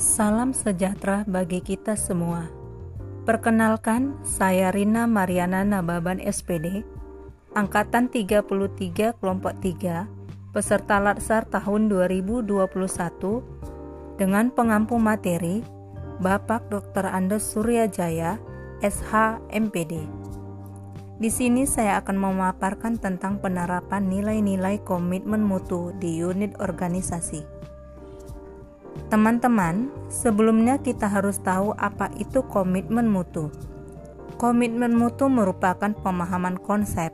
Salam sejahtera bagi kita semua. Perkenalkan, saya Rina Mariana Nababan SPD, Angkatan 33 Kelompok 3, peserta Latsar tahun 2021 dengan pengampu materi Bapak Dr. Andes Suryajaya, SH MPD. Di sini saya akan memaparkan tentang penerapan nilai-nilai komitmen mutu di unit organisasi. Teman-teman, sebelumnya kita harus tahu apa itu komitmen mutu. Komitmen mutu merupakan pemahaman konsep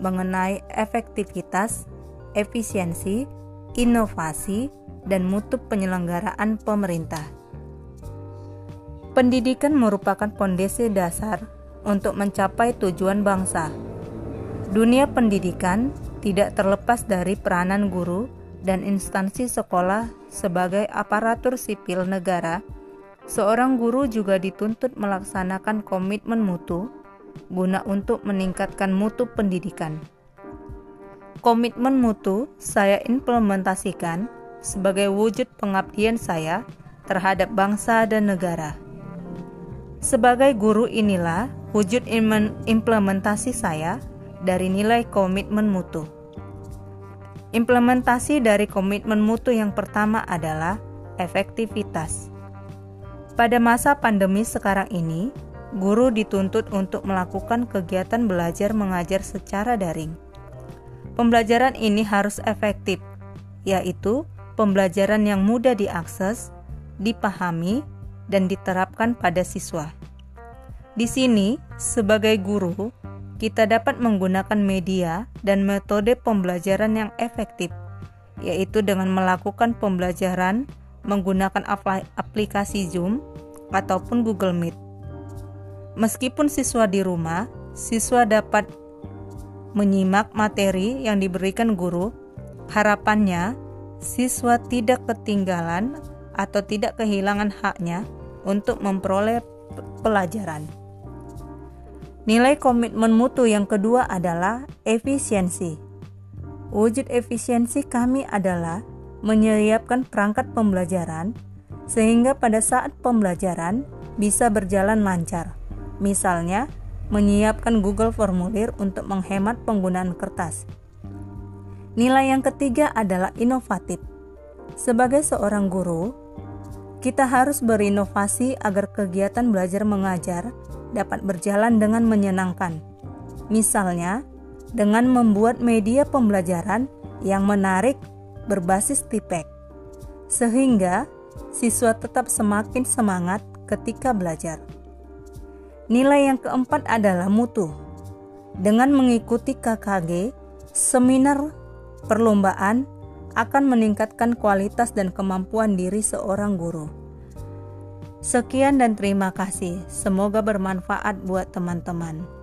mengenai efektivitas, efisiensi, inovasi, dan mutu penyelenggaraan pemerintah. Pendidikan merupakan pondasi dasar untuk mencapai tujuan bangsa. Dunia pendidikan tidak terlepas dari peranan guru dan instansi sekolah sebagai aparatur sipil negara, seorang guru juga dituntut melaksanakan komitmen mutu guna untuk meningkatkan mutu pendidikan. Komitmen mutu saya implementasikan sebagai wujud pengabdian saya terhadap bangsa dan negara. Sebagai guru inilah wujud implementasi saya dari nilai komitmen mutu. Implementasi dari komitmen mutu yang pertama adalah efektivitas. Pada masa pandemi sekarang ini, guru dituntut untuk melakukan kegiatan belajar mengajar secara daring. Pembelajaran ini harus efektif, yaitu pembelajaran yang mudah diakses, dipahami, dan diterapkan pada siswa. Di sini, sebagai guru, kita dapat menggunakan media dan metode pembelajaran yang efektif, yaitu dengan melakukan pembelajaran menggunakan aplikasi Zoom ataupun Google Meet. Meskipun siswa di rumah, siswa dapat menyimak materi yang diberikan guru. Harapannya, siswa tidak ketinggalan atau tidak kehilangan haknya untuk memperoleh pelajaran. Nilai komitmen mutu yang kedua adalah efisiensi. Wujud efisiensi kami adalah menyiapkan perangkat pembelajaran sehingga pada saat pembelajaran bisa berjalan lancar. Misalnya, menyiapkan Google Formulir untuk menghemat penggunaan kertas. Nilai yang ketiga adalah inovatif. Sebagai seorang guru, kita harus berinovasi agar kegiatan belajar mengajar dapat berjalan dengan menyenangkan. Misalnya, dengan membuat media pembelajaran yang menarik berbasis tipek, sehingga siswa tetap semakin semangat ketika belajar. Nilai yang keempat adalah mutu. Dengan mengikuti KKG, seminar perlombaan akan meningkatkan kualitas dan kemampuan diri seorang guru. Sekian dan terima kasih. Semoga bermanfaat buat teman-teman.